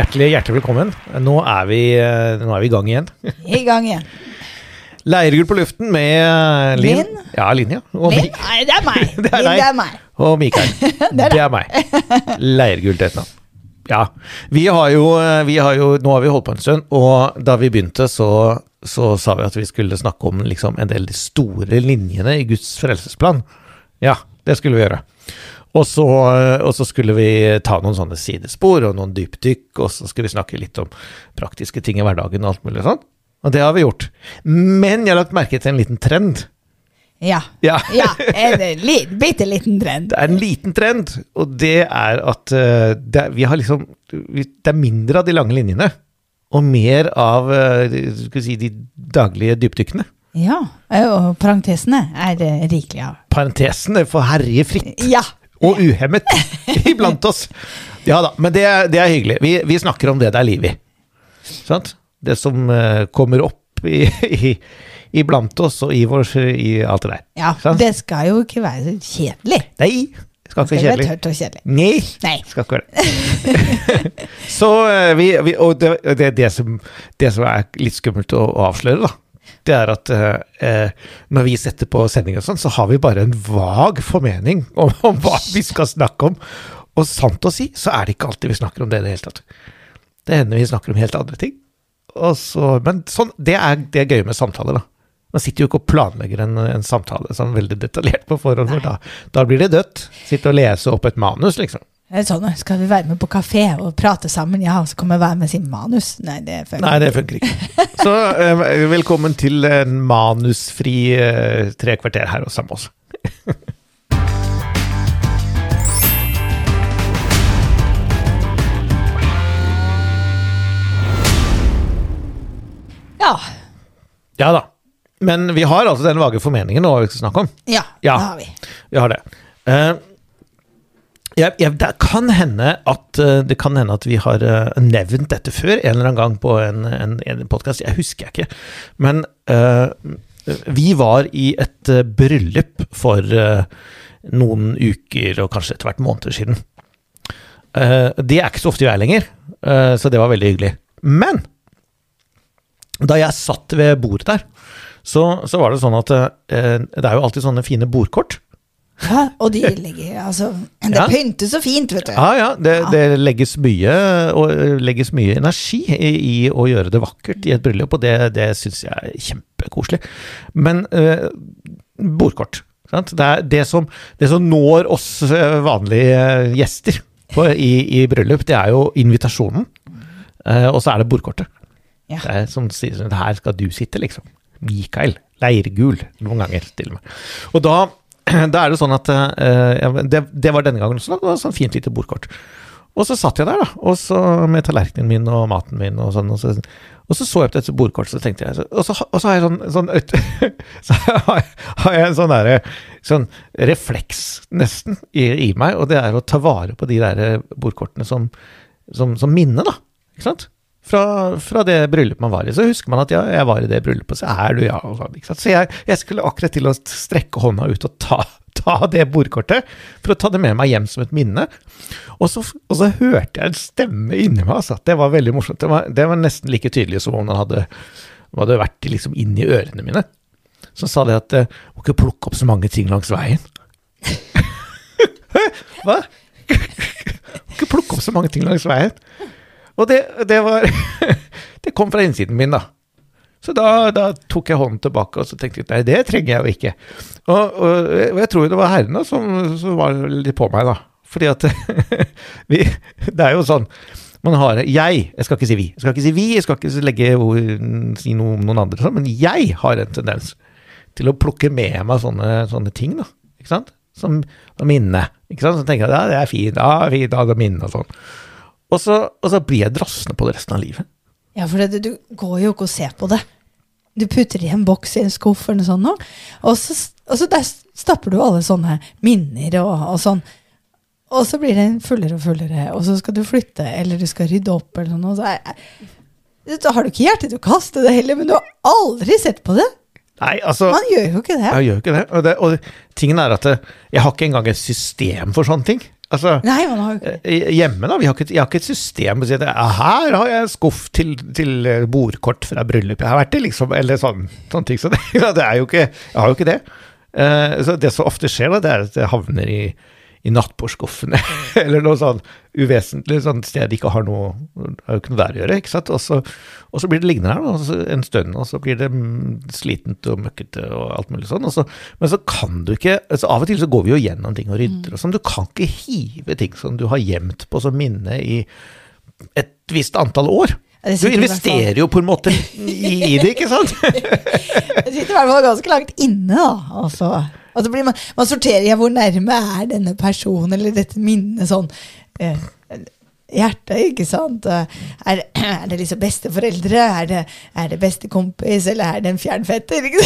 Hjertelig, hjertelig velkommen. Nå er, vi, eh, nå er vi i gang igjen. I gang igjen. Leirgull på luften med Linn. Lin? Ja, Linn, ja. Og, Linn? Nei, det er meg. Det er Lin, det er meg. og Mikael. det, er meg. Leirgull til etternavn. Ja. Vi har, jo, eh, vi har jo Nå har vi holdt på en stund, og da vi begynte, så, så sa vi at vi skulle snakke om liksom, en del de store linjene i Guds frelsesplan. Ja, det skulle vi gjøre. Og så, og så skulle vi ta noen sånne sidespor og noen dypdykk, og så skulle vi snakke litt om praktiske ting i hverdagen og alt mulig sånn. Og det har vi gjort. Men jeg har lagt merke til en liten trend. Ja. Ja. ja en li, bitte liten trend. Det er en liten trend, og det er at eh, det, vi har liksom, det er mindre av de lange linjene, og mer av eh, si, de daglige dypdykkene. Ja, og parentesene er det rikelig av. Parentesene får herje fritt Ja. Og uhemmet iblant oss. Ja da, men det, det er hyggelig. Vi, vi snakker om det det er liv i. Sant? Det som eh, kommer opp i, i, iblant oss og i, vår, i alt det der. ja. Sant? Det skal jo ikke være så kjedelig. Nei, det skal ikke være kjedelig. tørt og kjedelig. Nei, Nei. skal ikke være det. Så eh, vi, vi Og det, det, det, som, det som er litt skummelt å, å avsløre, da, det er at eh, eh, når vi setter på sending og sånn, så har vi bare en vag formening om, om hva vi skal snakke om. Og sant å si, så er det ikke alltid vi snakker om det i det hele tatt. Det hender vi snakker om helt andre ting. Og så, men sånn, det er det er gøy med samtaler, da. Man sitter jo ikke og planlegger en, en samtale sånn veldig detaljert på forhånd, for da, da blir det dødt. Sitte og lese opp et manus, liksom. Sånn, skal vi være med på kafé og prate sammen? Ja, så kommer hver med sin manus. Nei, det funker Nei, det funker ikke. Så eh, velkommen til en manusfri eh, tre kvarter her hos oss. Ja. Ja da. Men vi har altså den vage formeningen nå vi skal snakke om. Ja, Ja. det har vi. Vi har det. Eh, jeg, jeg, det kan at eh, det kan hende at vi har eh, nevnt dette før en eller annen gang på en, en, en podkast. Jeg husker jeg ikke. Men uh, vi var i et bryllup for uh, noen uker og kanskje etter hvert måneder siden. Uh, det er ikke så ofte er lenger, så det var veldig hyggelig. Men da jeg satt ved bordet der, så, så var det sånn at det er jo alltid sånne fine bordkort. Ja, og de legger altså Det Ja. pyntes så fint, vet du. Ja, ja, det, det legges mye, og legges mye energi i, i å gjøre det vakkert i et bryllup, og det, det syns jeg er kjempekoselig. Men eh, bordkort. Sant? Det, er det, som, det som når oss eh, vanlige gjester på, i, i bryllup, det er jo invitasjonen, eh, og så er det bordkortet. Ja. Det er som sier sånn Her skal du sitte, liksom. Mikael. Leirgul, noen ganger til og med. Og da, da er det sånn at uh, det, det var denne gangen også. Det var sånn fint lite bordkort. Og så satt jeg der, da, og så med tallerkenen min og maten min og sånn. Og så, og så så jeg på dette bordkortet, så tenkte jeg Og så, og så har jeg sånn, sånn Så har jeg en sånn derre Sånn refleks, nesten, i, i meg, og det er å ta vare på de der bordkortene som, som, som minne, da. Ikke sant? Fra, fra det bryllupet man var i. Så husker man at ja, jeg var i det bryllupet, så er du ja. Sånn? Så jeg, jeg skulle akkurat til å strekke hånda ut og ta, ta det bordkortet, for å ta det med meg hjem som et minne. Og så, og så hørte jeg en stemme inni meg, altså. Det var veldig morsomt. Det var, det var nesten like tydelig som om den hadde, hadde vært liksom inni ørene mine. Så sa det at eh, må ikke plukke opp så mange ting langs veien. Hva? Må ikke plukke opp så mange ting langs veien. Og det, det var Det kom fra innsiden min, da. Så da, da tok jeg hånden tilbake og så tenkte jeg nei, det trenger jeg jo ikke. Og, og, og jeg tror jo det var herrene som, som var litt på meg, da. Fordi at vi, Det er jo sånn man har Jeg, jeg skal ikke si vi, jeg skal ikke si vi, jeg skal ikke legge, si noe om noen andre, sånn, men jeg har en tendens til å plukke med meg sånne, sånne ting, da. Ikke sant? Som som minne. Ikke sant? Så tenker jeg ja, det er fint, ja, fint, ja, det er minne og sånn. Og så, og så blir jeg drassende på det resten av livet. Ja, for det, du går jo ikke og ser på det. Du putter det i en boks i en skuff eller noe sånt, og så, og så der stapper du alle sånne minner og, og sånn. Og så blir det fullere og fullere, og så skal du flytte, eller du skal rydde opp, eller noe. Så er, så har du ikke hjerte til å kaste det heller, men du har aldri sett på det. Nei, altså Man gjør jo ikke det. Jeg gjør ikke det. Og, det, og tingen er at jeg har ikke engang et system for sånne ting. Altså, Nei, man har jo ikke eh, hjemme, da. Vi har ikke, jeg har ikke et system som sier at «Ah, her har jeg skuff til, til eh, bordkort fra bryllup jeg har vært i, liksom. Eller sånn, sånne ting. Så det, det er jo ikke Jeg har jo ikke det. Uh, så det som ofte skjer, da, det er at det havner i, i nattbordskuffene, eller noe sånn uvesentlig sånn sted de ikke har noe har jo ikke noe der å gjøre, ikke sant. Og så, og så blir det liggende her da, en stund, og så blir det mm, slitent og møkkete og alt mulig sånn. Så, men så kan du ikke altså Av og til så går vi jo gjennom ting og rydder og sånn. Du kan ikke hive ting som du har gjemt på som minne i et visst antall år. Du investerer jo på en måte i, det, ikke sant? Det sitter i hvert fall ganske langt inne, da. Og så, og så blir man, man sorterer ja, hvor nærme er denne personen eller dette minnet sånn eh, Hjertet, ikke sant. Er, er det liksom besteforeldre? Er det, er det bestekompis, eller er det en fjernfetter?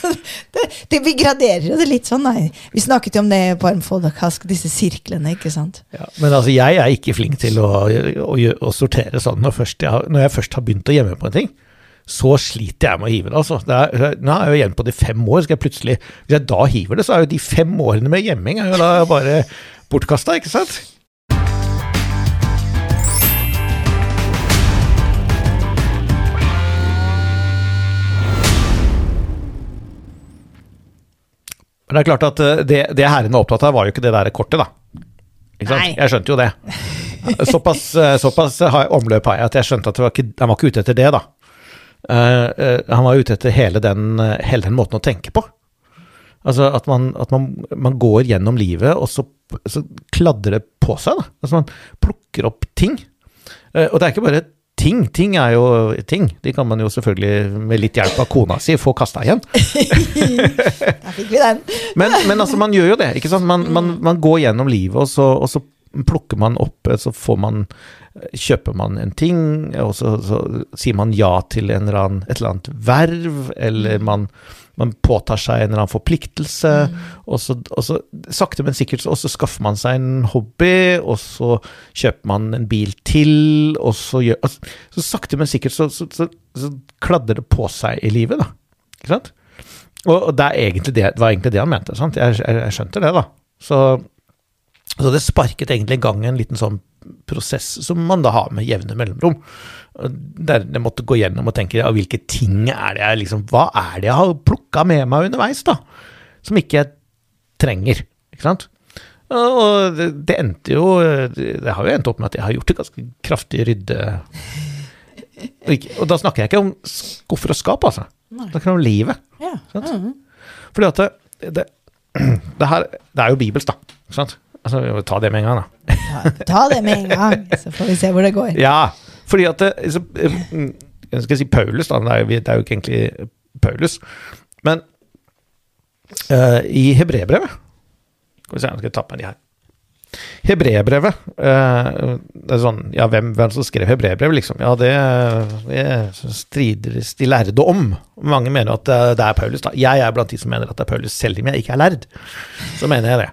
Det, det, vi graderer det litt sånn. Nei. Vi snakket jo om det på Armfoldakask, disse sirklene, ikke sant. Ja, men altså, jeg er ikke flink til å, å, å sortere sånn. Når, jeg når jeg først har begynt å gjemme på en ting, så sliter jeg med å hive det. Altså. Det er, nå er jeg jo igjen på de fem år. Skal jeg plutselig, hvis jeg da hiver det, så er jo de fem årene med gjemming er jo da bare bortkasta, ikke sant? Men det er klart at eh, det, det herren var opptatt av, var jo ikke det der kortet, da. Ikke sant? Nei. Jeg skjønte jo det. Såpass, eh, såpass omløp har jeg at jeg skjønte at var ikke, han var ikke ute etter det, da. Eh, eh, han var ute etter hele den, eh, hele den måten å tenke på. Altså at man, at man, man går gjennom livet, og så, så kladder det på seg. Da. Altså man plukker opp ting. Og det er ikke bare ting. Ting er jo ting. De kan man jo selvfølgelig, med litt hjelp av kona si, få kasta igjen. Der fikk vi den. Men, men altså, man gjør jo det. ikke sant? Man, man, man går gjennom livet, og så, og så plukker man opp Så får man Kjøper man en ting, og så, så sier man ja til en eller annen, et eller annet verv, eller man, man påtar seg en eller annen forpliktelse, og, så, og så sakte, men sikkert og så skaffer man seg en hobby, og så kjøper man en bil til, og så gjør altså, Så sakte, men sikkert så, så, så, så kladder det på seg i livet, da. Ikke sant? Og og det, det, det var egentlig det han mente. Sant? Jeg, jeg, jeg skjønte det, da. Så, så det sparket egentlig i gang en liten sånn prosess som man da har med jevne mellomrom. Der jeg måtte gå gjennom og tenke ja, hvilke ting er det jeg liksom Hva er det jeg har plukka med meg underveis, da? Som ikke jeg trenger. Ikke sant? Og det, det endte jo Det har jo endt opp med at jeg har gjort et ganske kraftig rydde... Og, da snakker jeg ikke om skuffer og skap, altså. Jeg snakker om livet. Ja. Sant? Mhm. Fordi at det, det, det her Det er jo bibelsk, da. Ikke sant? Altså, ta det med en gang, da. Ta, ta det med en gang, så får vi se hvor det går. Ja, fordi at det, så, eh, Jeg skal si Paulus, da. Det er, jo, det er jo ikke egentlig Paulus. Men uh, i hebreerbrevet Skal vi se, jeg skal ta på meg de her. Hebreerbrevet uh, Det er sånn Ja, hvem, hvem som skrev hebreerbrevet, liksom? Ja, det, det strides de lærde om. Mange mener at det er Paulus, da. Jeg er blant de som mener at det er Paulus, selv om jeg ikke er lærd. Så mener jeg det.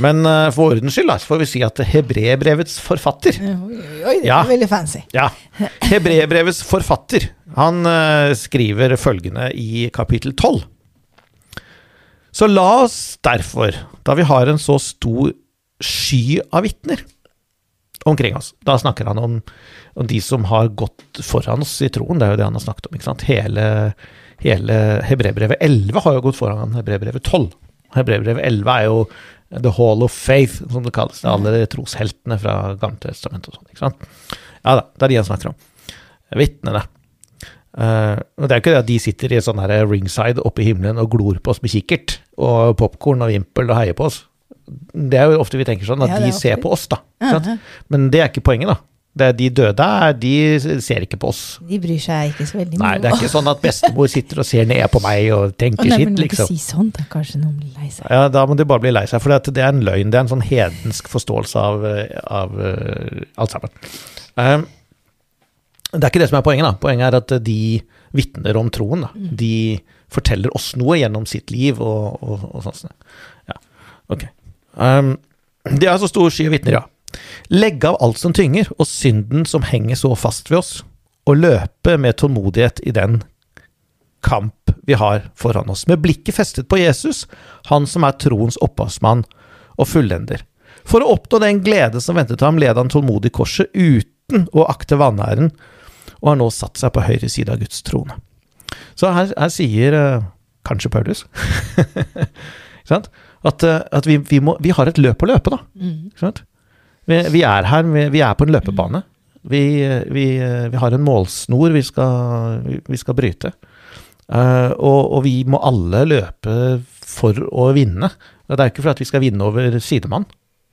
Men uh, for ordens skyld, da, så får vi si at hebreerbrevets forfatter Oi, oi, det Ja. veldig fancy. ja. Hebreerbrevets forfatter, han uh, skriver følgende i kapittel 12. Så la oss derfor, da vi har en så stor sky av vitner omkring oss Da snakker han om, om de som har gått foran oss i troen, det er jo det han har snakket om. ikke sant? Hele, hele Hebreerbrevet 11 har jo gått foran Hebreerbrevet 12. Hebreerbrevet 11 er jo The Hall of Faith, som det kalles. Alle de trosheltene fra Gammeltestamentet og sånn. ikke sant? Ja da, det er de han snakker om. Vitnene. Uh, og det er jo ikke det at de sitter i sånn her ringside oppe i himmelen og glor på oss med kikkert og popkorn og vimpel og heier på oss. Det er jo ofte vi tenker sånn, at Ja, de ser på oss, da. Sant? Mhm. Men det er ikke poenget, da. Det er de døde de ser ikke på oss. De bryr seg ikke så veldig mye. Nei, det er ikke sånn at bestemor sitter og ser ned på meg og tenker sitt, du Men ikke liksom. si sånn, da kanskje noen blir lei seg. Ja, da må de bare bli lei seg, for det er en løgn. Det er en sånn hedensk forståelse av, eh, av uh, alt sammen. Um, det er ikke det som er poenget, da. Poenget er at de vitner om troen. Da. De forteller oss noe gjennom sitt liv og, og, og sånn. Ja, ok. Um, de er så stor sky vitner, ja. Legge av alt som tynger, og synden som henger så fast ved oss, og løpe med tålmodighet i den kamp vi har foran oss, med blikket festet på Jesus, han som er troens opphavsmann og fullender. For å oppnå den glede som ventet ham, led han tålmodig korset uten å akte vanæren, og har nå satt seg på høyre side av Guds trone. Så her, her sier uh, kanskje Paulus at, uh, at vi, vi, må, vi, har et løp å løpe, da. Mm. Vi, vi, er her, vi, er på en løpebane. Vi, har en målsnor vi skal, skal bryte. Uh, og, og, vi må alle løpe for å vinne. Det er ikke for at vi skal vinne over sidemann,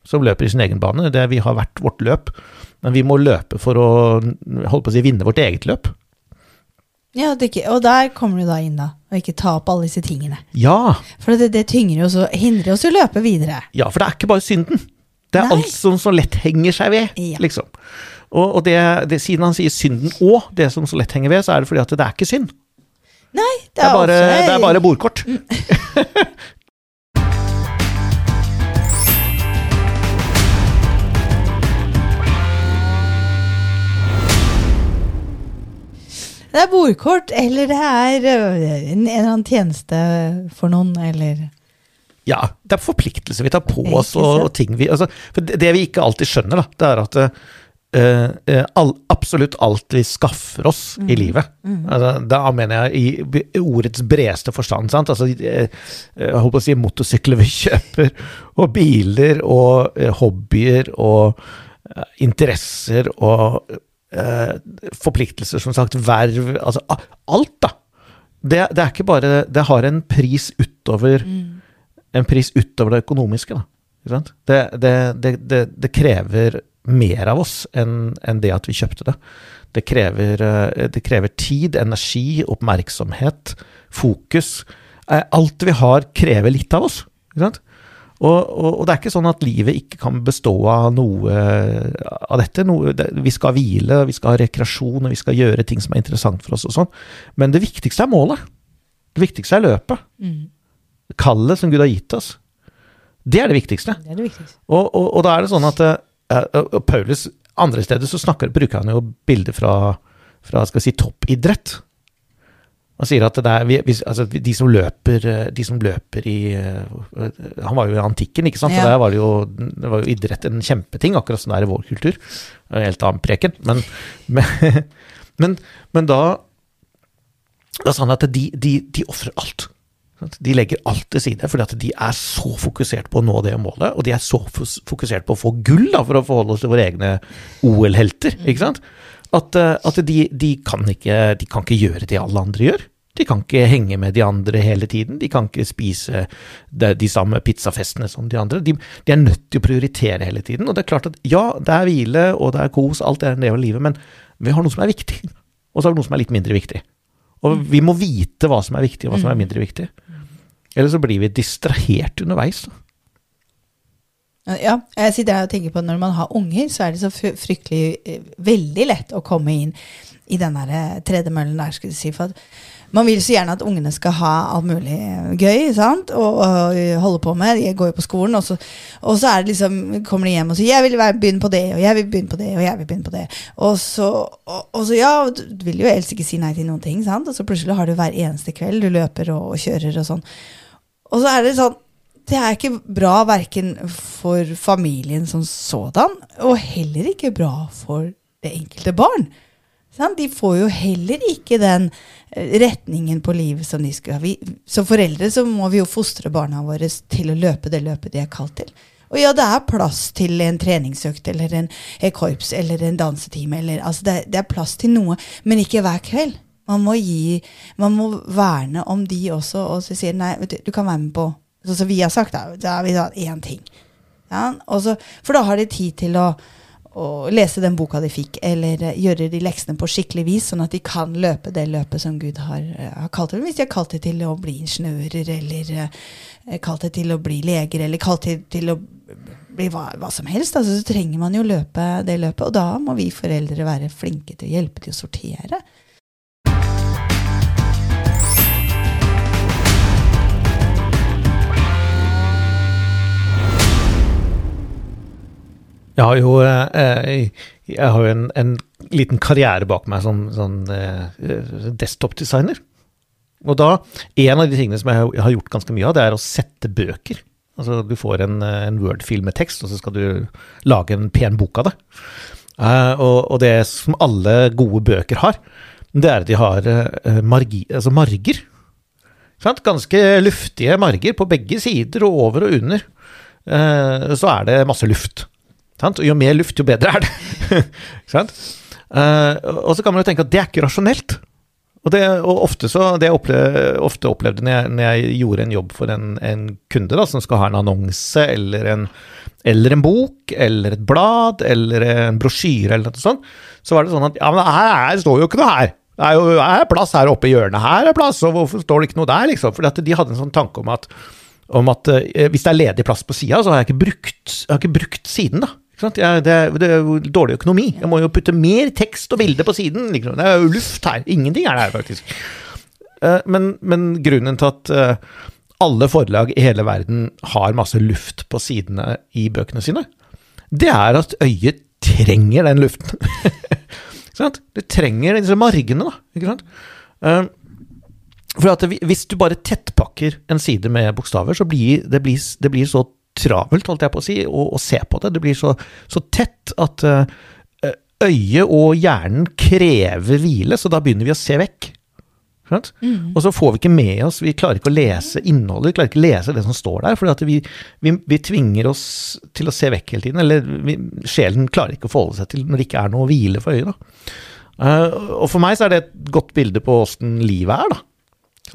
som løper i sin egen bane. Det vi har vært vårt løp. Men vi må løpe for å holde på å si, vinne vårt eget løp. Ja, ikke, og der kommer du da inn, da. Og ikke ta opp alle disse tingene. Ja. For det, det tynger jo så hindrer oss å løpe videre. Ja, for det er ikke bare synden. Det er Nei. alt som så lett henger seg ved, ja. liksom. Og, og det, det, siden han sier synden og det som så lett henger ved, så er det fordi at det er ikke synd. Nei, det er, det bare, også, det er bare bordkort. Mm. Det er bordkort, eller det er øh, en, eller annen tjeneste for noen, eller Ja, det er forpliktelser vi tar på oss, og, og ting vi altså, For det, det, vi ikke alltid skjønner, da, det er at Uh, uh, all, absolutt alt vi skaffer oss mm. i livet. Mm. Altså, da mener jeg i, i ordets bredeste forstand. Sant? Altså, uh, jeg holdt på å si motorsykler vi kjøper, og biler, og hobbyer, og interesser, og forpliktelser, som sagt, verv Altså alt, da. Det, det, er ikke bare Det har en pris utover mm. En pris utover det økonomiske, da. Det, det, det krever mer av oss enn en det at vi kjøpte det. Det krever, eh, det krever, tid, energi, oppmerksomhet, fokus. Eh, alt vi har, krever litt av oss. Og, og, og, det er ikke sånn at livet ikke kan bestå av noe av dette. Noe, det, vi skal hvile, vi skal ha rekreasjon, vi skal gjøre ting som er interessant for oss og sånn. Men det viktigste er målet. Det viktigste er løpet. Mm. Kallet som Gud har gitt oss. Det er det viktigste. Det er det viktigste. Og, og, da er det sånn at Uh, Paulus andre steder så snakker, bruker han jo bilder fra, fra skal vi si, toppidrett. Han sier at det er vi, altså de som løper eh, De som løper i Han var jo i antikken, ikke sant? Ja. Der var det, jo, det var jo idrett en kjempeting, akkurat som det er i vår kultur. En helt annen preken. Men, men, men, men da Da sa han at de, de, de ofrer alt. De legger alt til side, fordi at de er så fokusert på å nå det målet, og de er så fokusert på å få gull da, for å forholde oss til våre egne OL-helter. ikke sant? At, eh, at de, de, kan ikke, de, kan ikke, gjøre det alle andre gjør. De kan ikke henge med de andre hele tiden. De kan ikke spise de, de samme pizzafestene som de andre. De, de, er nødt til å prioritere hele tiden. Og det er klart at ja, det er hvile, og det er kos, alt det er en del av livet, men vi har noe som er viktig. Og så har vi noe som er litt mindre viktig. Og vi må vite hva som er viktig, og hva som er mm. mindre viktig. Eller så blir vi distrahert underveis. Ja, jeg sitter her og tenker på at når man har unger, så er det så fryktelig eh, veldig lett å komme inn i den der eh, tredemøllen der, skulle jeg si. For man vil så gjerne at ungene skal ha alt mulig gøy sant? Og, og holde på med. Jeg går jo på skolen, og så, og så liksom, kommer de hjem og sier 'jeg vil begynne på det', og 'jeg vil begynne på det', og 'jeg vil begynne på det'. Og så, og, og så ja, du vil jo helst ikke si nei til noen ting, sant? og så plutselig har du hver eneste kveld du løper og, og kjører og sånn. Og så er det sånn Det er ikke bra verken for familien som sådan, og heller ikke bra for det enkelte barn. De får jo heller ikke den eh, retningen på livet som de skal ha. Som foreldre så må vi jo fostre barna våre til å løpe det løpet de er kalt til. Og ja, det er plass til en treningsøkt eller en korps eller en dansetime. Eller, altså det, det, er plass til noe, men ikke hver kveld. Man må gi, man må verne om de også, og så sier nei, du, du kan være med på Sånn som vi har sagt, da, da har vi da én ting. Ja, også, for da har de tid til å, å, lese den boka de fikk, eller uh, gjøre de leksene på skikkelig vis, sånn at de kan løpe det løpet som Gud har, uh, har kalt dem. Hvis de har kalt det til å bli ingeniører, eller uh, kalt det til å bli leger, eller kalt det til å bli hva, hva som helst, altså, så trenger man jo løpe det løpet. Og da må vi foreldre være flinke til å hjelpe til å sortere. Jeg har jo, eh, jeg har jo en, en, liten karriere bak meg som sånn, eh, desktop-designer. Og da, en av de tingene som jeg har gjort ganske mye av, det er å sette bøker. Altså du får en, en Word-fil med tekst, og så skal du lage en pen bok av det. Eh, og, og det som alle gode bøker har, det er at de har margi, altså marger. Sant? Ganske luftige marger på begge sider, og over og under. Så er det masse luft. Sant? Og jo mer luft, jo bedre er det. uh, og så kan man jo tenke at det er ikke rasjonelt. Og, det, og ofte, så, det jeg opplevde, ofte opplevde når jeg, når jeg, gjorde en jobb for en, en kunde da, som skal ha en annonse eller en, eller en bok eller et blad eller en brosjyre eller noe sånt, så var det sånn at ja, men her, her står jo ikke noe her. Det er jo er plass her oppe i hjørnet, her er plass, og hvorfor står det ikke noe der, liksom? For de hadde en sånn tanke om at, om at eh, hvis det er ledig plass på sida, så har jeg ikke brukt, jeg har ikke brukt siden, da. Jeg, det, det, er dårlig økonomi. Jeg må jo putte mer tekst og bilde på siden. Liksom. Det er jo luft her. Ingenting er det her, faktisk. Uh, men, men, grunnen til at uh, alle forlag i hele verden har masse luft på sidene i bøkene sine, det er at øyet trenger den luften. Du trenger disse margene, da. Uh, for hvis du bare tettpakker en side med bokstaver, så blir det, blir, det blir så travelt, holdt jeg på å si, å, å se på det. Det blir så, så tett at uh, øyet og hjernen krever hvile, så da begynner vi å se vekk. Mm. Og så får vi ikke med oss Vi klarer ikke å lese innholdet, vi klarer ikke å lese det som står der. For vi, vi, vi, tvinger oss til å se vekk hele tiden. Eller vi, sjelen klarer ikke å forholde seg til når det ikke er noe å hvile for øyet. Uh, og for meg så er det et godt bilde på åssen livet er. da.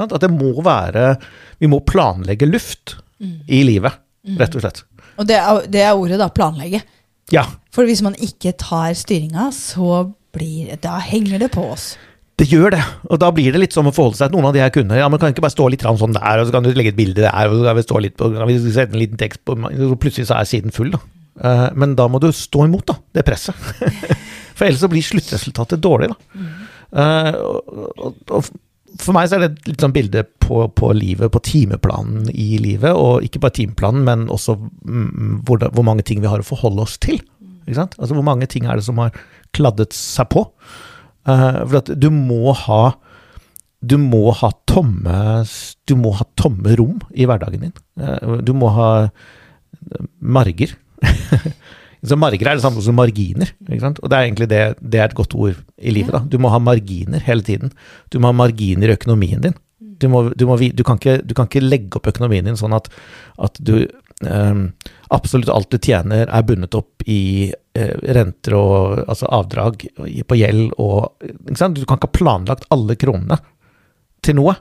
At det må være Vi må planlegge luft mm. i livet. Rett og slett. Og det er, det er ordet, da. Planlegge. Ja. For hvis man ikke tar styringa, så blir Da henger det på oss. Det gjør det, og da blir det litt som å forholde seg til noen av de jeg kunne. Ja, Man kan ikke bare stå litt sånn der, og så kan du legge et bilde der, og så kan vi stå litt på, kan vi sette en liten tekst på, og plutselig så er siden full, da. Uh, men da må du stå imot, da, det presset. for ellers så blir sluttresultatet dårlig, da. Uh, og, og, og, for meg så er det litt sånn bilde på, på, livet, på timeplanen i livet, og ikke bare timeplanen, men også mm, hvor, det, hvor mange ting vi har å forholde oss til. Altså hvor mange ting er det som har kladdet seg på. Uh, for at du må ha du må ha tomme Du må ha tomme rom i hverdagen din. Uh, du må ha marger. Så marger er det samme som marginer. Og det er egentlig det, det er et godt ord i livet. da. Du må ha marginer hele tiden. Du må ha marginer i økonomien din. Du, må, du, må, du, kan, ikke, du kan, ikke, legge opp økonomien din sånn at, at du um, Absolutt alt du tjener er bundet opp i uh, renter og altså avdrag på gjeld og Du kan ikke ha planlagt alle kronene til noe.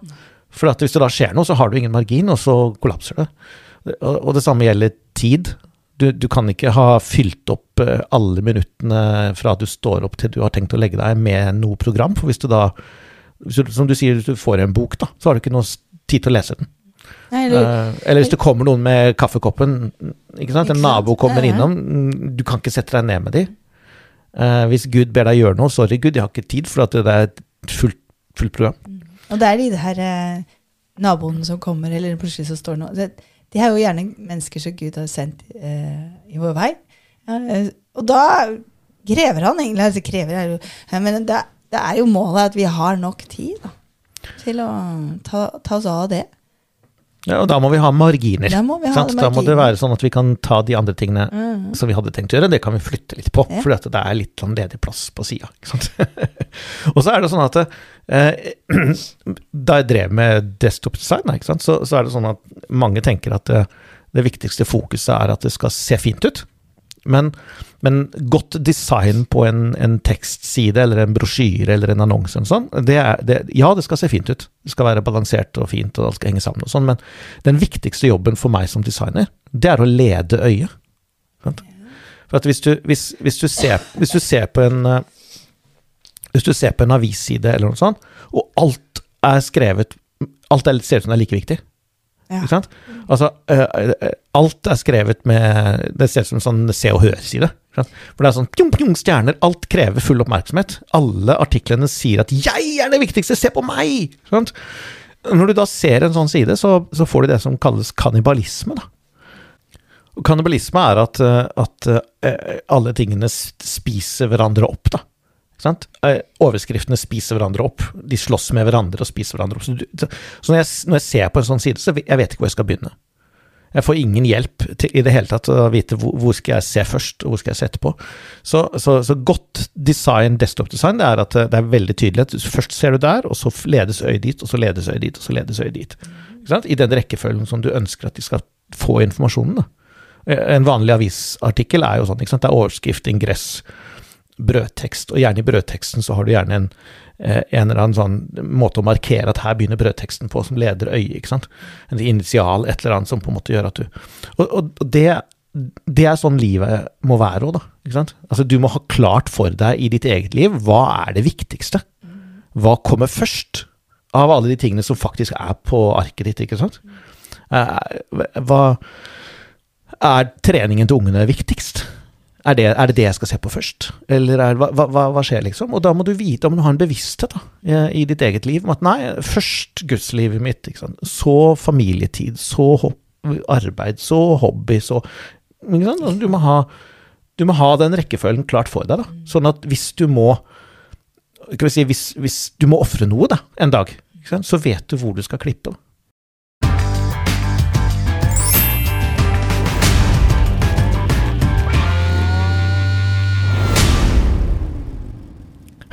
For hvis det da skjer noe, så har du ingen margin, og så kollapser det. Og, og det samme gjelder tid. Du, du, kan ikke ha fylt opp uh, alle minuttene fra du står opp til du har tenkt å legge deg med noe program. For hvis du da, som du sier, hvis du får en bok, da, så har du ikke noe tid til å lese den. Nei, eller, uh, eller, hvis det kommer noen med kaffekoppen, ikke sant? en nabo kommer innom, du kan ikke sette deg ned med dem. Uh, hvis Gud ber deg gjøre noe, sorry Gud, jeg har ikke tid, for at det er et fullt, fullt program. Mm. Og det er de her uh, naboene som kommer, eller plutselig så står noe det, De er jo gjerne mennesker som Gud har sendt i vår vei. og da krever han egentlig altså krever jeg, Men det, det, er jo målet at vi har nok tid da, til å ta, ta oss av det. Ja, og da må vi ha marginer. Da må, ha. Da må det være sånn at vi kan ta de andre tingene mm. som vi hadde tenkt å gjøre, det kan vi flytte litt på. Ja. For det er litt sånn ledig plass på sida. og så er det sånn at eh, da jeg drev med desktop design, så, så, er det sånn at mange tenker at det, eh, det viktigste fokuset er at det skal se fint ut. Men, men godt design på en, en, tekstside eller en brosjyre eller en annonse, og sånn, det er, det, ja, det skal se fint ut. Det skal være balansert og fint, og alt skal henge sammen og sånn, men den viktigste jobben for meg som designer, det er å lede øyet. For at hvis du, hvis, hvis du, ser, hvis du ser på en hvis du ser på en avisside eller noe sånt, og alt er skrevet Alt er, ser ut som det er like viktig. Ikke sant? Altså, uh, alt er skrevet med Det ser ut som en sånn Se og Hør-side. For det er sånn pjong, pjong, stjerner. Alt krever full oppmerksomhet. Alle artiklene sier at 'jeg er det viktigste, se på meg'! Sant? Når du da ser en sånn side, så, så får du det som kalles kannibalisme. da. Og kannibalisme er at, at uh, alle tingene spiser hverandre opp, da. Eh, overskriftene spiser hverandre opp. De slåss med hverandre og spiser hverandre opp. Så, når, jeg, når, jeg, ser på en sånn side, så jeg vet ikke hvor jeg skal begynne. Jeg får ingen hjelp til, i det hele tatt til å vite hvor, hvor skal jeg se først, og hvor skal jeg se etterpå. Så, så, så godt design, desktop-design, det er at det er veldig tydelig at først ser du der, og så ledes øyet dit, og så ledes øyet dit, og så ledes øyet dit. I den rekkefølgen som du ønsker at de skal få informasjonen. Da. En vanlig avisartikkel er jo sånn, sant? det er overskrift, ingress, brødtekst, og gjerne i brødteksten så har du gjerne en Eh, en eller annen sånn måte å markere at her begynner brødteksten på, som leder øyet. ikke sant? En initial, et eller annet som på en måte gjør at du Og, og det, det, er sånn livet må være òg, da. ikke sant? Altså Du må ha klart for deg i ditt eget liv hva er det viktigste. Hva kommer først av alle de tingene som faktisk er på arket ditt, ikke sant? Eh, hva er treningen til ungene viktigst? Er det, er det, det jeg skal se på først? Eller er, hva, hva, hva, skjer, liksom? Og da må du vite, om du har en bevissthet da, i ditt eget liv om at nei, først gudslivet mitt, så familietid, så arbeid, så hobby, så du må, ha, du må ha den rekkefølgen klart for deg, da. Sånn at hvis du må si, hvis, hvis du må ofre noe da, en dag, så vet du hvor du skal klippe. Da.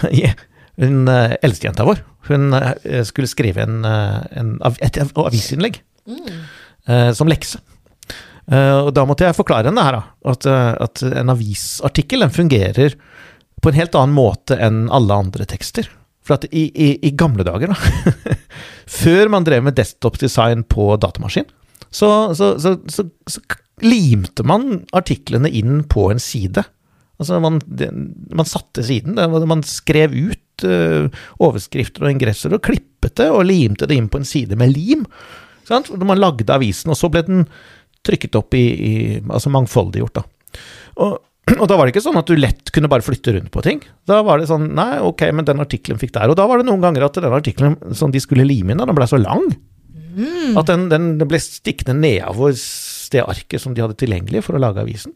hun uh, eldstejenta vår, hun uh, skulle skrive en, uh, en, et avisinnlegg mm. som lekse. og da måtte jeg forklare henne her, at, at en avisartikkel den fungerer på en helt annen måte enn alle andre tekster. For at i, i, i gamle dager, da, før man drev med desktop-design på datamaskin, så, så, så, så, limte man artiklene inn på en side. Altså, man, det, man satte siden. Det, man skrev ut uh, overskrifter og ingresser og klippet det og limte det inn på en side med lim. Sant? Man lagde avisen, og så ble den trykket opp i, i altså mangfoldiggjort. Da. Og, og, da var det ikke sånn at du lett kunne bare flytte rundt på ting. Da var det sånn Nei, ok, men den artikkelen fikk der. Og da var det noen ganger at den artikkelen som de skulle lime inn, den ble så lang mm. at den, den ble stikkende nedover det arket som de hadde tilgjengelig for å lage avisen.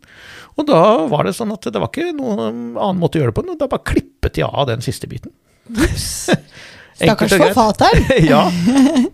Og da var det sånn at det var ikke noen annen måte å gjøre det på, da bare klippet de av den siste biten. Stakkars forfatter. ja.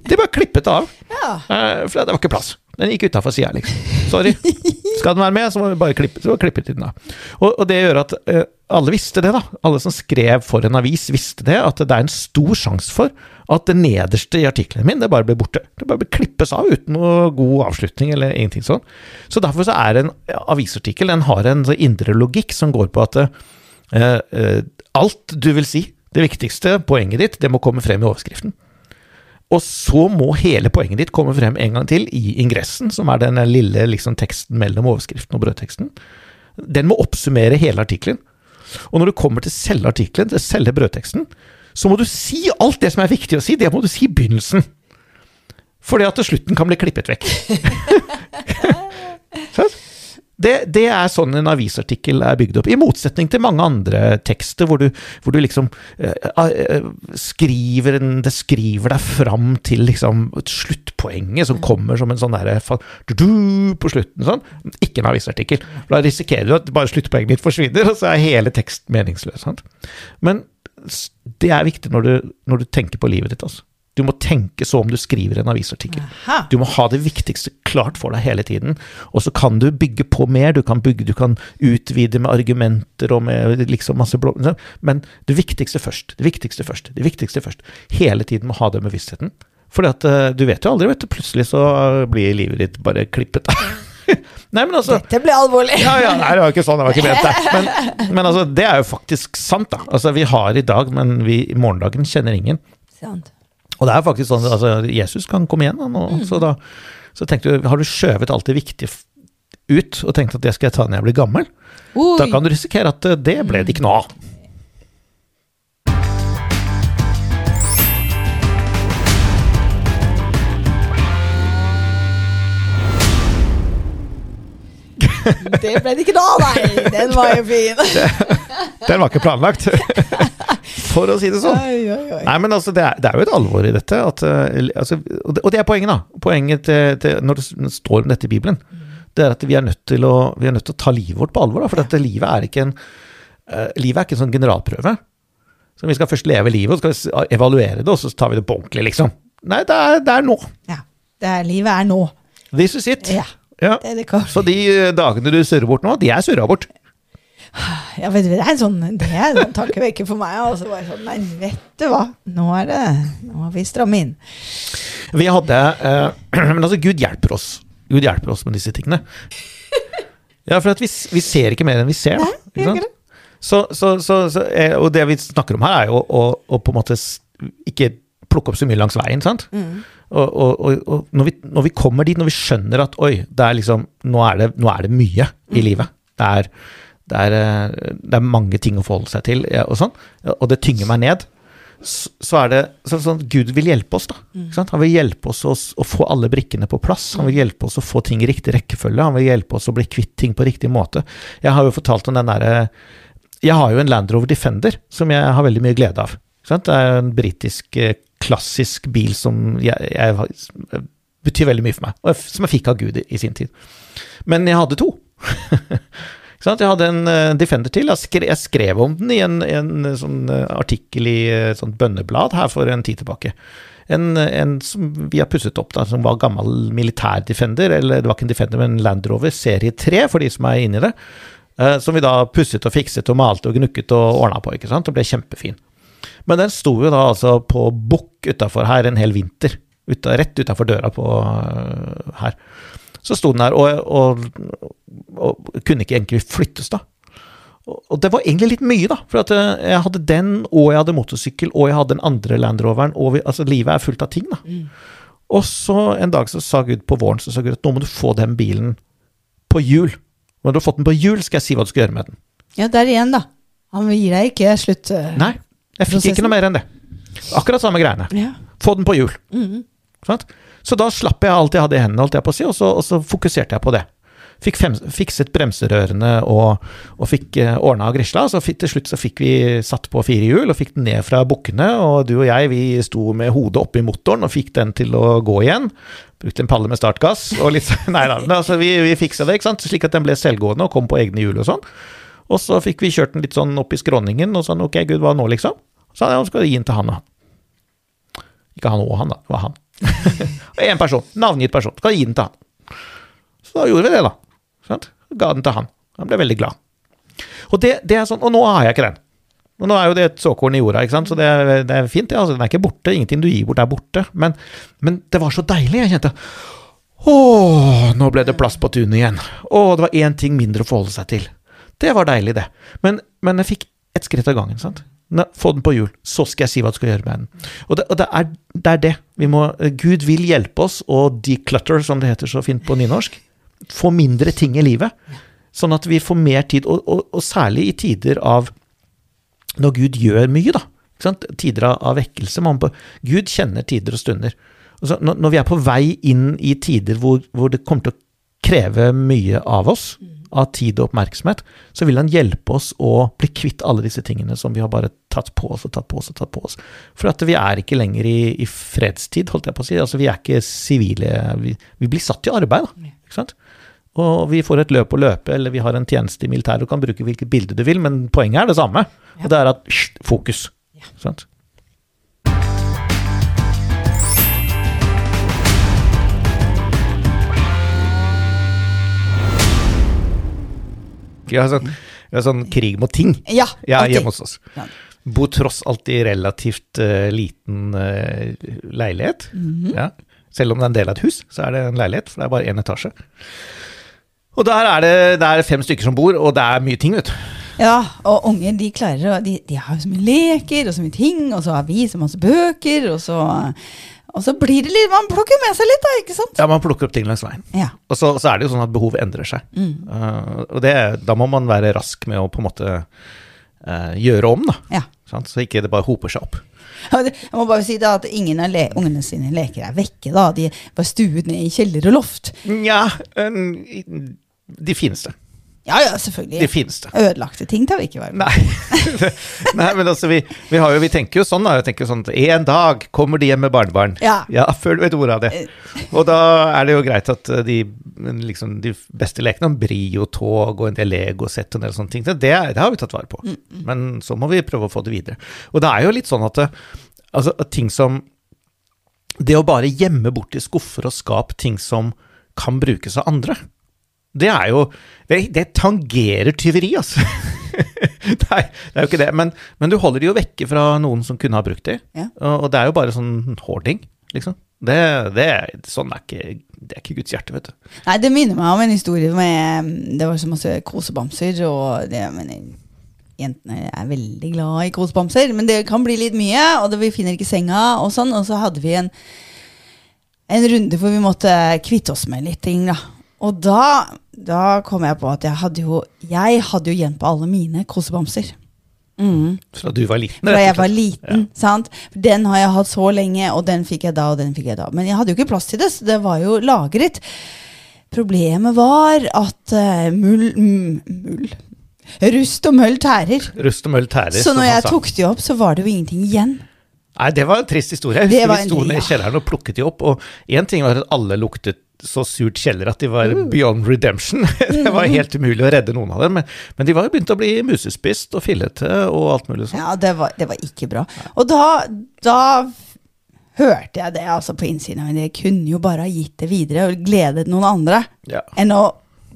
De bare klippet av. Ja. Eh, for det var ikke plass. Den gikk utafor sida, liksom. Sorry. Skal den være med, så må vi bare klippe, så klippe den av. Og, og, det gjør at uh, alle visste det, da. Alle som skrev for en avis, visste det. At det er en stor sjanse for at det nederste i artikkelen min, det bare blir borte. Det bare blir klippes av uten noe god avslutning eller ingenting sånn. Så derfor så er en avisartikkel Den har en indre logikk som går på at uh, alt du vil si, det viktigste poenget ditt, det må komme frem i overskriften. Og så må hele poenget ditt komme frem en gang til i ingressen, som er den lille liksom, teksten mellom overskriften og brødteksten. Den må oppsummere hele artikkelen. Og når du kommer til selve artikkelen, til selve brødteksten, så må du si alt det som er viktig å si. Det må du si i begynnelsen. Fordi at slutten kan bli klippet vekk. Det, det, er sånn en avisartikkel er bygd opp, i motsetning til mange andre tekster hvor du, hvor du liksom uh, skriver en, Det skriver deg fram til liksom sluttpoenget som kommer som en sånn derre på slutten. sånn. Ikke en avisartikkel. Da risikerer du at bare sluttpoenget ditt forsvinner, og så er hele teksten meningsløs. Sant? Men det er viktig når du, når du tenker på livet ditt. altså. Du må tenke så om du skriver en avisartikkel. Aha. Du må ha det viktigste klart for deg hele tiden. Og så kan du bygge på mer, du kan, bygge, du kan utvide med argumenter og med liksom masse blå... Men det viktigste først. Det viktigste først. Det viktigste først. Hele tiden må ha det med vissheten. For uh, du vet jo aldri, vet du. Plutselig så blir livet ditt bare klippet. Nei, men altså, Dette blir alvorlig. ja, ja, nei, det var ikke sånn, det var ikke ment det. Men, men altså, det er jo faktisk sant, da. Altså, vi har i dag, men vi i morgendagen kjenner ingen. Sant. Og det er faktisk sånn altså, Jesus kan komme igjen. Han, og, mm. så da så tenkte du, har du skjøvet alt det viktige ut og tenkt at det skal jeg ta når jeg blir gammel, Oi. da kan du risikere at eh, det ble det ikke noe av. Det ble det ikke da, nei! Den var jo fin. Den var ikke planlagt for å si det sånn. Oi, oi, oi. Nei, men altså, det er, det er, jo et alvor i dette. At, uh, altså, og, det, og, det, er poenget, da. Poenget til, til, når det står om dette i Bibelen, det er at vi er nødt til å, er nødt til å ta livet vårt på alvor. Da, for dette livet er ikke en uh, livet er ikke en sånn generalprøve. Så vi skal først leve livet, og skal vi evaluere det, og så tar vi det på ordentlig, liksom. Nei, det er, det er nå. Ja. Det er, livet er nå. This is it. Ja. Ja. Det, det Så de eh, dagene du surrer bort nå, de er surra bort. ja, vet du, det er en sånn, det er en sånn tankevekker for meg. Altså, bare sånn, nei, vet du hva, nå er det Nå har vi strammet inn. Vi hadde eh, Men altså, Gud hjelper oss. Gud hjelper oss med disse tingene. Ja, for vi, vi ser ikke mer enn vi ser. Da, Nei, ikke sant? Så, så, så, eh, og det vi snakker om her, er jo å, å på en måte ikke plukke opp så mye langs veien. sant? Mm. Og, og, og, når, vi, når vi kommer dit, når vi skjønner at oi, det er liksom, nå, er det, nå er det mye Mm. i livet. Det er, det, er, eh, det er mange ting å forholde seg til, og sånn, og det tynger meg ned. Så, så er det så, sånn at Gud vil hjelpe oss, da. Sant? Han vil hjelpe oss å, å få alle brikkene på plass. Han vil hjelpe oss å få ting i riktig rekkefølge. Han vil hjelpe oss å bli kvitt ting på riktig måte. Jeg har jo fortalt om den derre Jeg har jo en Land Rover Defender som jeg har veldig mye glede av. Det er en britisk eh, klassisk bil som jeg, jeg, betyr veldig mye for meg, som jeg fikk av Gud i, i sin tid. Men jeg hadde to. Jeg hadde en eh, Defender til. Jeg skrev, jeg skrev om den i en, en eh, sånn eh, artikkel i et sånt bønneblad her for en tid tilbake. En, en som vi har pusset opp, da, som var gammel militær Defender, eller det var ikke en Defender, men en Land Rover serie 3, for de som er inne i det. Som vi da pusset og fikset og malte og gnukket og ordna på, ikke sant, og ble kjempefin. Men den sto jo da altså på bukk utafor her en hel vinter. Ut, rett utafor døra på her. Så sto den her, og, og, og kunne ikke egentlig flyttes, da. Og, og det var egentlig litt mye, da. For at øh, jeg hadde den, og jeg hadde motorsykkel, og jeg hadde den andre Land Roveren. Og vi, altså, livet er fullt av ting, da. Og så en dag så sa Gud på våren så sa Gud at nå må du få den bilen på hjul. Når du har fått den på hjul, skal jeg si hva du skal gjøre med den. Ja, der igjen, da. Han gir deg ikke slutt... Uh, Nei, jeg fikk ikke noe mer enn det. Akkurat samme greiene. Ja. Få den på hjul. Mm. Sant? Så da slapp jeg alt jeg hadde i hendene, holdt jeg på å si, og så, og så fokuserte jeg på det. Fikk fem, fikset bremserørene og, og fikk eh, ordna og grisla. Så fikk, til slutt så fikk vi satt på fire hjul og fikk den ned fra bukkene. Og du og jeg vi sto med hodet oppi motoren og fikk den til å gå igjen. Brukte en palle med startgass og litt Nei da, altså vi, vi fiksa det, ikke sant. Slik at den ble selvgående og kom på egne hjul og sånn. Og så fikk vi kjørt den litt sånn opp i skråningen og sånn ok, gud, hva nå, liksom? Så sa jeg, ja, skal gi den til han, da. Ikke han og han, da. Det var han. Én person. Navngitt person. Skal gi den til han. Så da gjorde vi det, da. Sant? Ga den til han. Han ble veldig glad. Og det, det sånn, og nå har jeg ikke den. Og nå er jo det et såkorn i jorda, ikke sant? så det det er fint. det, Altså, den er ikke borte. Ingenting du gir bort, er borte. Men, men det var så deilig. Jeg kjente Å, nå ble det plass på tunet igjen. Å, det var én ting mindre å forholde seg til. Det var deilig, det. Men, men jeg fikk ett skritt av gangen. sant? Nå, Få den på hjul, så skal jeg si hva du skal gjøre med den. Og det, og det, er, det er det. Vi må, Gud vil hjelpe oss å declutter, som det heter så fint på nynorsk. Få mindre ting i livet. Sånn at vi får mer tid, og, og, og særlig i tider av Når Gud gjør mye, da. Tider av, av vekkelse. Man, Gud kjenner tider og stunder. Så når, når vi er på vei inn i tider hvor, hvor det kommer til å kreve mye av oss, av tid og oppmerksomhet, så vil han hjelpe oss å bli kvitt alle disse tingene som vi har bare tatt på oss og tatt på oss og tatt på oss. For at vi er ikke lenger i, i fredstid, holdt jeg på å si. Altså, vi er ikke sivile. Vi, vi blir satt i arbeid, da. Ikke sant? Og vi får et løp å løpe, eller vi har en tjeneste i militæret og kan bruke hvilket bilde du vil, men poenget er det samme. Og det er at hysj, fokus. Sant? Vi har sånn, vi har sånn krig mot ting Ja, ja, hjemme hos oss. Ja. Bor tross alt i relativt uh, liten uh, leilighet. Mhm. ja. Selv om det er en del av et hus, så er det en leilighet, for det er bare én etasje. Og der er det, det er fem stykker som bor, og det er mye ting, vet du. Ja, og unger de klarer å de, de har så mye leker og så mye ting, og så har vi så masse bøker, og så, og så blir det litt Man plukker med seg litt, da, ikke sant? Ja, man plukker opp ting langs veien. Ja. Og så, så er det jo sånn at behov endrer seg. Mm. Uh, og det, da må man være rask med å på en måte uh, gjøre om, da. ja. Sånn? Så ikke det bare hoper seg opp. Jeg må bare si da at ingen av ungene sine leker er vekke. da. De var stuet ned i kjeller og loft. Nja, de fineste. Ja ja, selvfølgelig. det. Ødelagte ting tar vi ikke vare på. Nei. Nei, men altså, vi, vi, har jo, vi tenker jo sånn, da. Jeg tenker sånn at en dag kommer de hjem med barnebarn. Ja. før du vet ordet av det. Og da er det jo greit at eh, de, liksom, de beste lekene, Brio-tog og en del Lego-sett og en del sånne ting, det, det har vi tatt vare på. Men så må vi prøve å få det videre. Og det er jo litt sånn at, altså, at ting som Det å bare gjemme bort i skuffer og skap ting som kan brukes av andre. Det er jo Det, det tangerer tyveri, altså. Nei, det er jo ikke det. Men, men, du holder de jo vekke fra noen som kunne ha brukt de. Ja. Og, det er jo bare sånn hoarding, liksom. Det, det, sånn er ikke, det er ikke Guds hjerte, vet du. Nei, det minner meg om en historie med Det var så masse kosebamser, og det, men, jentene er veldig glad i kosebamser, men det kan bli litt mye, og det, vi finner ikke senga og sånn. Og så hadde vi en, en runde hvor vi måtte kvitte oss med litt ting, da. Og da, da kom jeg på at jeg hadde jo Jeg hadde jo igjen på alle mine kosebamser. Mm. Fra du var liten? Fra jeg var liten, ja. sant. Den har jeg hatt så lenge, og den fikk jeg da, og den fikk jeg da. Men jeg hadde jo ikke plass til det, så det var jo lagret. Problemet var at uh, mull, mull Rust og møll tærer. Rust og møll tærer. Så når jeg tok de opp, så var det jo ingenting igjen. Nei, det var en trist historie. Jeg husker vi sto nede i kjelleren og plukket de opp, og én ting var at alle luktet så surt kjeller at de var mm. beyond redemption. det var mm. helt umulig å redde noen av dem, men, men de var jo begynt å bli musespist og fillete og alt mulig sånn. Ja, det var, det var ikke bra. Og da, da hørte jeg det altså på innsiden av meg. Jeg kunne jo bare ha gitt det videre og gledet noen andre ja. enn å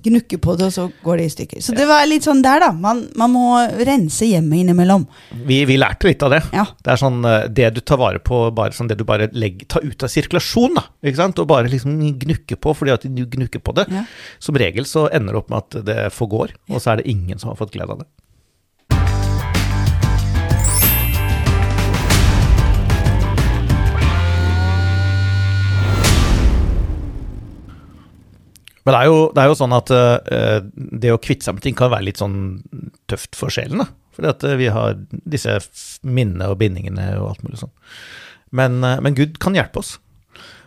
gnukke på det, og så går det i stykker. Så det var litt sånn der, da. Man, man må rense hjemmet innimellom. Vi, vi, lærte litt av det. Ja. Det er sånn eh, det du tar vare på, bare sånn det du bare legger, tar ut av sirkulasjon, da. Ikke sant? Og bare liksom gnukker på fordi at du gnukker på det. Ja. Som regel så ender det opp med at det forgår, og så er det ingen som har fått glede av det. Men det er jo, det er jo sånn at uh, det å kvitte seg med ting kan være litt sånn tøft for sjelen. da. Fordi at uh, vi har disse minnene og bindingene og alt mulig sånn. Men, uh, men Gud kan hjelpe oss.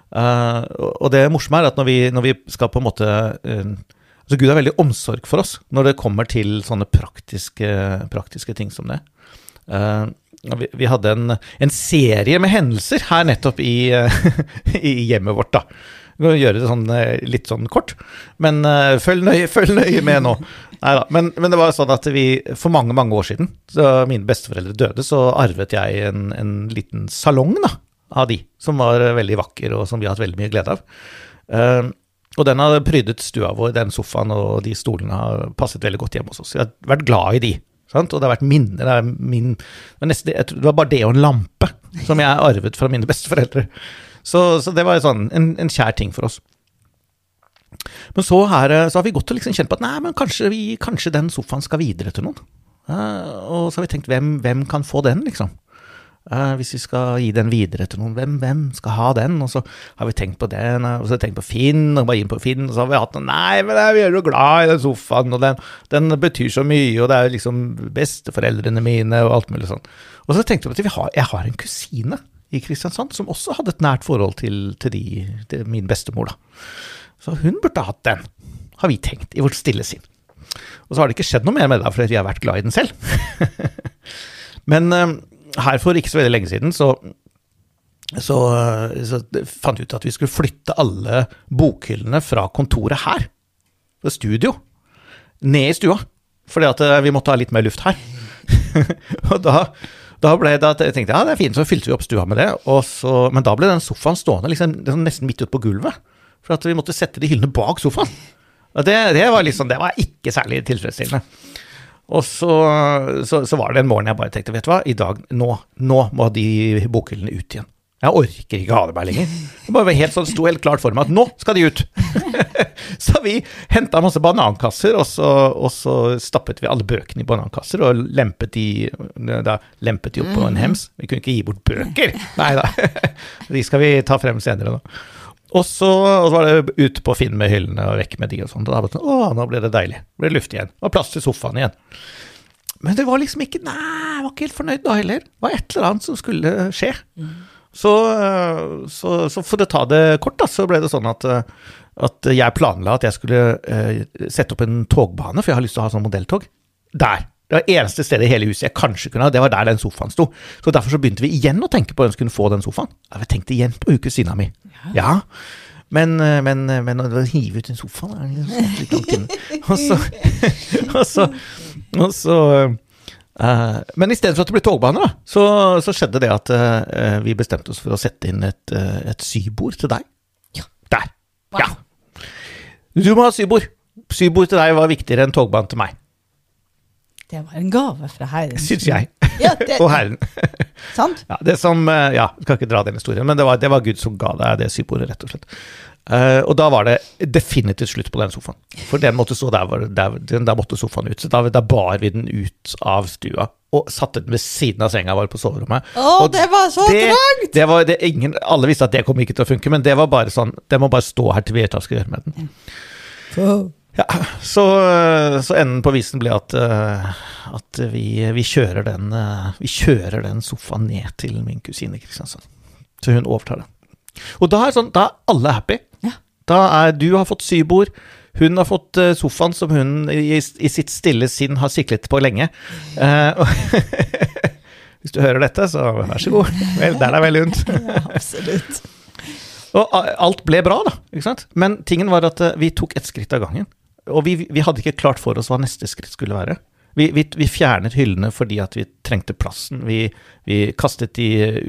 og det morsomme er at når vi, når vi skal på en måte Altså Gud har veldig omsorg for oss når det kommer til sånne praktiske, praktiske ting som det. Vi, vi, hadde en, en, serie med hendelser her nettopp i, i hjemmet vårt. da. Vi kan gjøre det sånn, eh, litt sånn kort, men uh, følg, nøye, følg, nøye, med nå. Neida, men, men, det var sånn at vi for mange mange år siden, da mine besteforeldre døde, så arvet jeg en, en liten salong da, av de, som var veldig vakker, og som vi har hatt veldig mye glede av. Uh, og den har prydet stua vår, den sofaen og de stolene har passet veldig godt hjemme hos oss. Jeg har vært glad i de. Sant? Og det har vært minner. Det, min, det, var bare det og en lampe som jeg arvet fra mine besteforeldre. Så, så det var sånn, en, en, kjær ting for oss. Men så, her, så har vi gått og liksom kjent på at nei, men kanskje, vi, kanskje den sofaen skal videre til noen. Uh, og så har vi tenkt hvem, hvem kan få den, liksom? Uh, hvis vi skal gi den videre til noen, hvem, hvem, skal ha den? Og så har vi tenkt på den, og så har vi tenkt på Finn, og bare inn på Finn, og så har vi hatt noe Nei, men vi er jo glad i den sofaen, og den, den, betyr så mye, og det er liksom besteforeldrene mine, og alt mulig sånn. Og så tenkte vi at vi har, jeg har en kusine i Kristiansand, som også hadde et nært forhold til, til, de, til min bestemor. Da. Så hun burde hatt den, har vi tenkt, i vårt stille sinn. Og så har det ikke skjedd noe mer med det, fordi vi har vært glad i den selv. Men uh, her for ikke så veldig lenge siden så, så, så fant vi ut at vi skulle flytte alle bokhyllene fra kontoret her, fra studio, ned i stua. Fordi at uh, vi måtte ha litt mer luft her. og da da ble det at jeg tenkte ja, det er fint, så fylte vi opp stua med det. Så, men da ble den sofaen stående liksom, liksom nesten midt ute på gulvet. For at vi måtte sette de hyllene bak sofaen. Det, det, var liksom, det var ikke særlig tilfredsstillende. Og så, så, så, var det en morgen jeg bare tenkte, vet du hva, i dag, nå, nå må de bokhyllene ut igjen. Jeg orker ikke ha det meg lenger. Det bare helt sånn, sto helt klart for meg at nå skal de ut! så vi henta masse banankasser, og så, og så, stappet vi alle bøkene i banankasser og lempet de, da, lempet de opp på en mhm. hems. Vi kunne ikke gi bort bøker! Nei da. de skal vi ta frem senere nå. Og så, og så, var det ut på Finn med hyllene og vekk med de og sånn. Og da å, nå ble det deilig. Det ble luft igjen. Og plass til sofaen igjen. Men det var liksom ikke Nei, jeg var ikke helt fornøyd da heller. Det var et eller annet som skulle skje. Mm. Så, så, så, for å ta det kort, da, så ble det sånn at, at jeg planla at jeg skulle uh, sette opp en togbane, for jeg har lyst til å ha sånn modelltog. Der. Det var eneste stedet i hele huset jeg kanskje kunne ha, det var der den sofaen sto. Så derfor så begynte vi igjen å tenke på hvem som kunne få den sofaen. Ja, vi tenkte igjen på ukesyna mi. Ja. ja. Men, eh, men, eh, men å hive ut en sofa det er litt langt inne. Og så, og så, og så Uh, men istedenfor at det ble togbane, da, så, så skjedde det at uh, vi bestemte oss for å sette inn et, uh, et sybord til deg. Ja. Der. Wow. Ja. Du må ha sybord. Sybord til deg var viktigere enn togbane til meg, Det var en gave fra Herren. syns jeg. Ja, det, Og Herren. Sant? Ja, det som, ja, skal ikke dra den historien, men det var, det var Gud som ga deg det sybordet, rett og slett. Eh, og da var det definitivt slutt på den sofaen. For den måtte stå der, der, den der måtte sofaen ut. Så da, da bar vi den ut av stua og satte den ved siden av senga vår på soverommet. Å, Og det var så det, trangt! det var, det, ingen, alle visste at det kom ikke til å funke, men det var bare sånn Den må bare stå her til vi skal gjøre med den. Ja, så, så enden på visen ble at, eh, at vi, vi, kjører den, eh, vi kjører den sofaen ned til min kusine Kristiansand. Så hun overtar den. Og da er, sånn, da er alle happy. Da er Du har fått sybord. Hun har fått eh, sofaen som hun i, i sitt stille sinn har siklet på lenge. Uh, Hvis du hører dette, så vær så god. Vel, der er veldig lunt. Ja, absolutt. Og alt ble bra, da. ikke sant? Men tingen var at eh, vi tok ett skritt av gangen. Og vi, vi hadde ikke klart for oss hva neste skritt skulle være. Vi, vi, vi fjernet hyllene fordi at vi trengte plassen. Vi, vi kastet de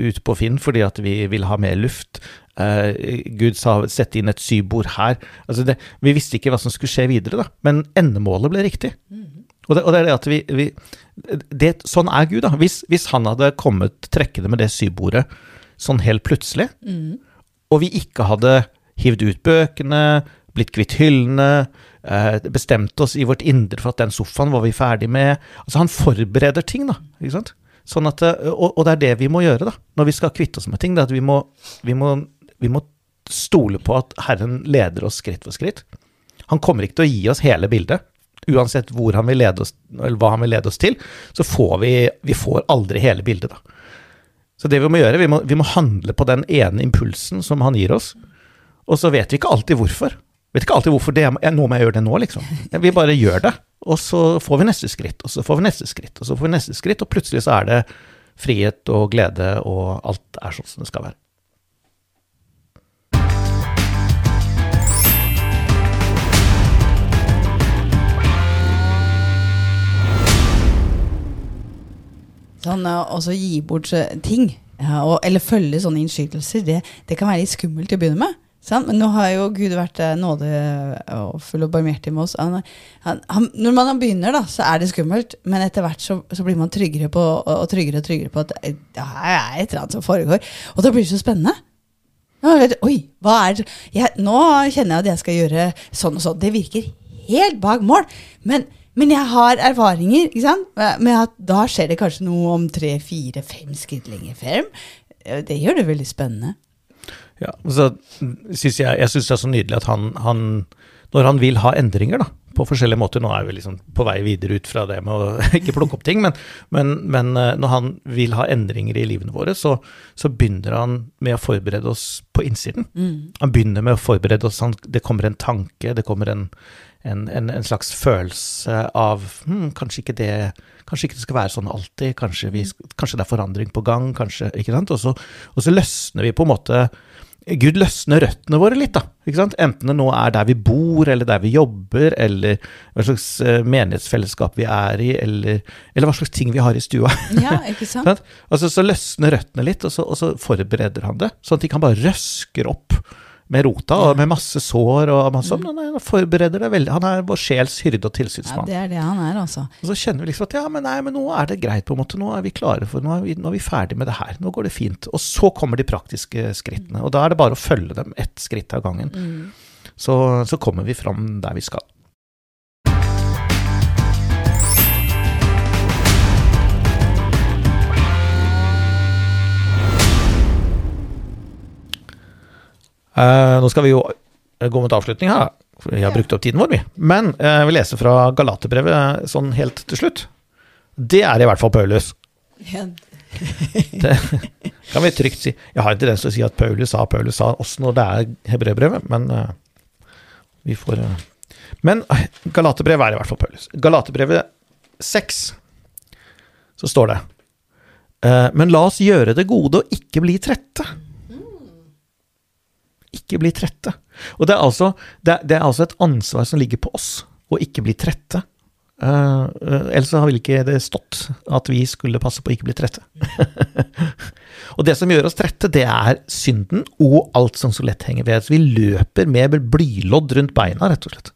ut på Finn fordi at vi ville ha mer luft. Eh, Gud sa sett inn et sybord her. Altså det, vi visste ikke hva som skulle skje videre, da. Men endemålet ble riktig. Og det, og det er det at vi, vi det, Sånn er Gud, da. Hvis, hvis han hadde kommet trekkende med det sybordet sånn helt plutselig, og vi ikke hadde hivd ut bøkene, blitt kvitt hyllene, eh, bestemt oss i vårt indre for at den sofaen var vi ferdig med Altså, han forbereder ting, da. ikke sant? Sånn at, eh, og, og det er det vi må gjøre da, når vi skal kvitte oss med ting. Det at vi må, vi, må, vi må stole på at Herren leder oss skritt for skritt. Han kommer ikke til å gi oss hele bildet. Uansett hvor han vil lede oss, eller hva han vil lede oss til, så får vi, vi får aldri hele bildet, da. Så det vi må gjøre, vi må, vi må handle på den ene impulsen som han gir oss. Og så vet vi ikke alltid hvorfor. Vet ikke alltid hvorfor det er nå må jeg gjøre det nå, liksom. Vi bare gjør det, og så får vi neste skritt, og så får vi neste skritt, og så får vi neste skritt, og plutselig så er det frihet og glede, og alt er sånn som det skal være. Sånn, å gi bort eh, ting, ja, og, eller følge sånne innskytelser, det, det kan være litt skummelt til å begynne med. Sant? Men nå har jo Gud vært nådefull nåde og barmhjertig med oss. Han, han, han, når man begynner, da, så er det skummelt, men etter hvert så, så blir man tryggere på, og, og tryggere og tryggere på at eh, det er et eller annet som foregår. Og da blir det så spennende. Vet, oi, hva er det? Jeg, nå kjenner jeg at jeg skal gjøre sånn og sånn. Det virker helt bak mål. Men, men jeg har erfaringer ikke sant? med at da skjer det kanskje noe om tre, fire, fem skritt lenger frem. Eh, Det gjør det veldig spennende. Ja, så synes jeg, jeg syns det er så nydelig at han, han Når han vil ha endringer, da, på forskjellige måter Nå er vi liksom på vei videre ut fra det med å ikke plukke opp ting, men, men, men eh, når han vil ha endringer i livene våre, så, så begynner han med å forberede oss på innsiden. Han begynner med å forberede oss, han, det kommer en tanke, det kommer en, en, en, en slags følelse av hm, kanskje ikke det Kanskje ikke det skal være sånn alltid, kanskje, vi, kanskje det er forandring på gang, kanskje ikke sant? Og så, og så løsner vi på en måte Gud løsner røttene våre litt, da. Ikke sant? Enten det nå er der vi bor, eller der vi jobber, eller hva slags eh, menighetsfellesskap vi er i, eller, eller hva slags ting vi har i stua. Ja, ikke sant? Sant? Altså, så løsner røttene litt, og så, og så forbereder han det. Sånn at de kan bare røsker opp med rota og med masse sår og masse Mm. Men Han forbereder det veldig. Han er vår sjels hyrde og tilsynsmann. Ja, det er det han er, altså. Og så kjenner vi liksom at ja, men nei, men nå er det greit, på en måte. Nå er vi klare for Nå er vi, nå er vi ferdig med det her. Nå går det fint. Og så kommer de praktiske skrittene. Og da er det bare å følge dem ett skritt av gangen. Så, så kommer vi fram der vi skal. Eh, nå skal vi jo gå mot avslutning her. for Vi har brukt opp tiden vår, vi. Men eh, jeg vil lese fra Galaterbrevet eh, sånn helt til slutt. Det er i hvert fall Paulus. Det kan vi trygt si. Jeg har en tendens til å si at Paulus sa Paulus sa, også når det er hebreerbrevet, men uh, vi får eh. Men eh, Galaterbrevet er i hvert fall Paulus. Galaterbrevet 6, så står det eh, Men la oss gjøre det gode og ikke bli trette. Ikke bli trette. Og det er altså, det det er altså et ansvar som ligger på oss, å ikke bli trette. Uh, uh, ellers så ville ikke det stått at vi skulle passe på å ikke bli trette. og det som gjør oss trette, det er synden og alt som så lett henger ved. Så vi løper med blylodd rundt beina, rett og slett.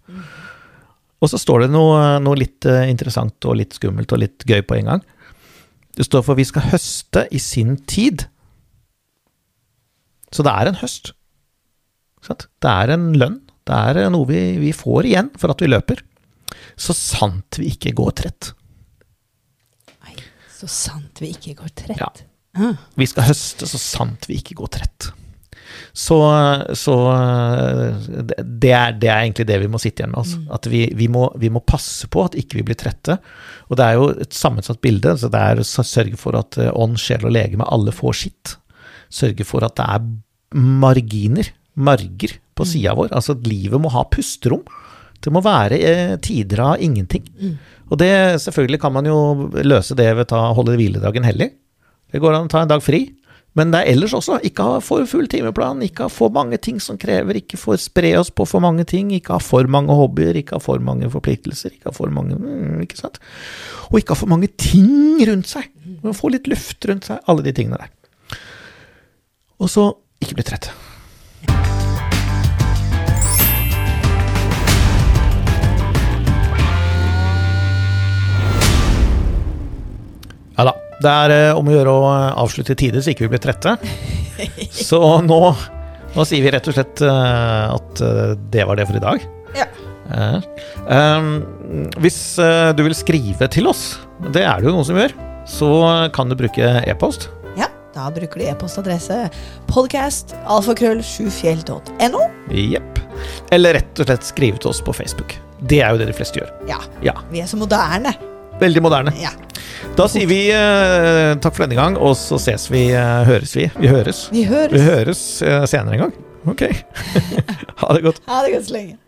Og så står det noe, noe litt uh, interessant og litt skummelt og litt gøy på en gang. Det står for vi skal høste i sin tid. Så det er en høst. Det er en lønn. Det er noe vi, vi får igjen for at vi løper så sant vi ikke går trett. Nei, så sant vi ikke går trett. Ja. Ah. Vi skal høste så sant vi ikke går trett. Så, så det, er, det, er, egentlig det vi må sitte igjen med. Altså. Mm. At vi, vi, må, vi, må, passe på at ikke vi blir trette. Og det er jo et sammensatt bilde. så Det er å sørge for at eh, ånd, sjel og legeme alle får sitt. Sørge for at det er marginer, marger, på mm. sida vår. Altså at livet må ha pusterom. Det må være eh, tider av ingenting. Mm. Og det, selvfølgelig kan man jo løse det ved å holde hviledagen hellig. Det går an å ta en dag fri. Men det er ellers også. Ikke ha for full timeplan, ikke ha for mange ting som krever, ikke for spre oss på for mange ting, ikke ha for mange hobbyer, ikke ha for mange forpliktelser, ikke ha for mange mm, Ikke sant? Og ikke ha for mange ting rundt seg. Få litt luft rundt seg. Alle de tingene der. Og så ikke bli trett. Det er eh, om å gjøre å avslutte i tide, så ikke vi blir trette. Så nå, nå sier vi rett og slett eh, at eh, det var det for i dag. Ja. Um, hvis du vil skrive til oss, det er det jo noen som gjør, så kan du bruke e-post. Ja, da bruker du e-postadresse podcast alfakrøll7fjell.no. Jepp. Eller rett og slett skrive til oss på Facebook. Det er jo det de fleste gjør. Ja. ja. Vi er så moderne. Veldig moderne. Ja. Da sier vi uh, takk for denne gang, og så ses vi. Uh, høres vi. Vi høres. Vi høres, vi høres uh, senere en gang. Ok. ha det godt. Ha det godt så lenge.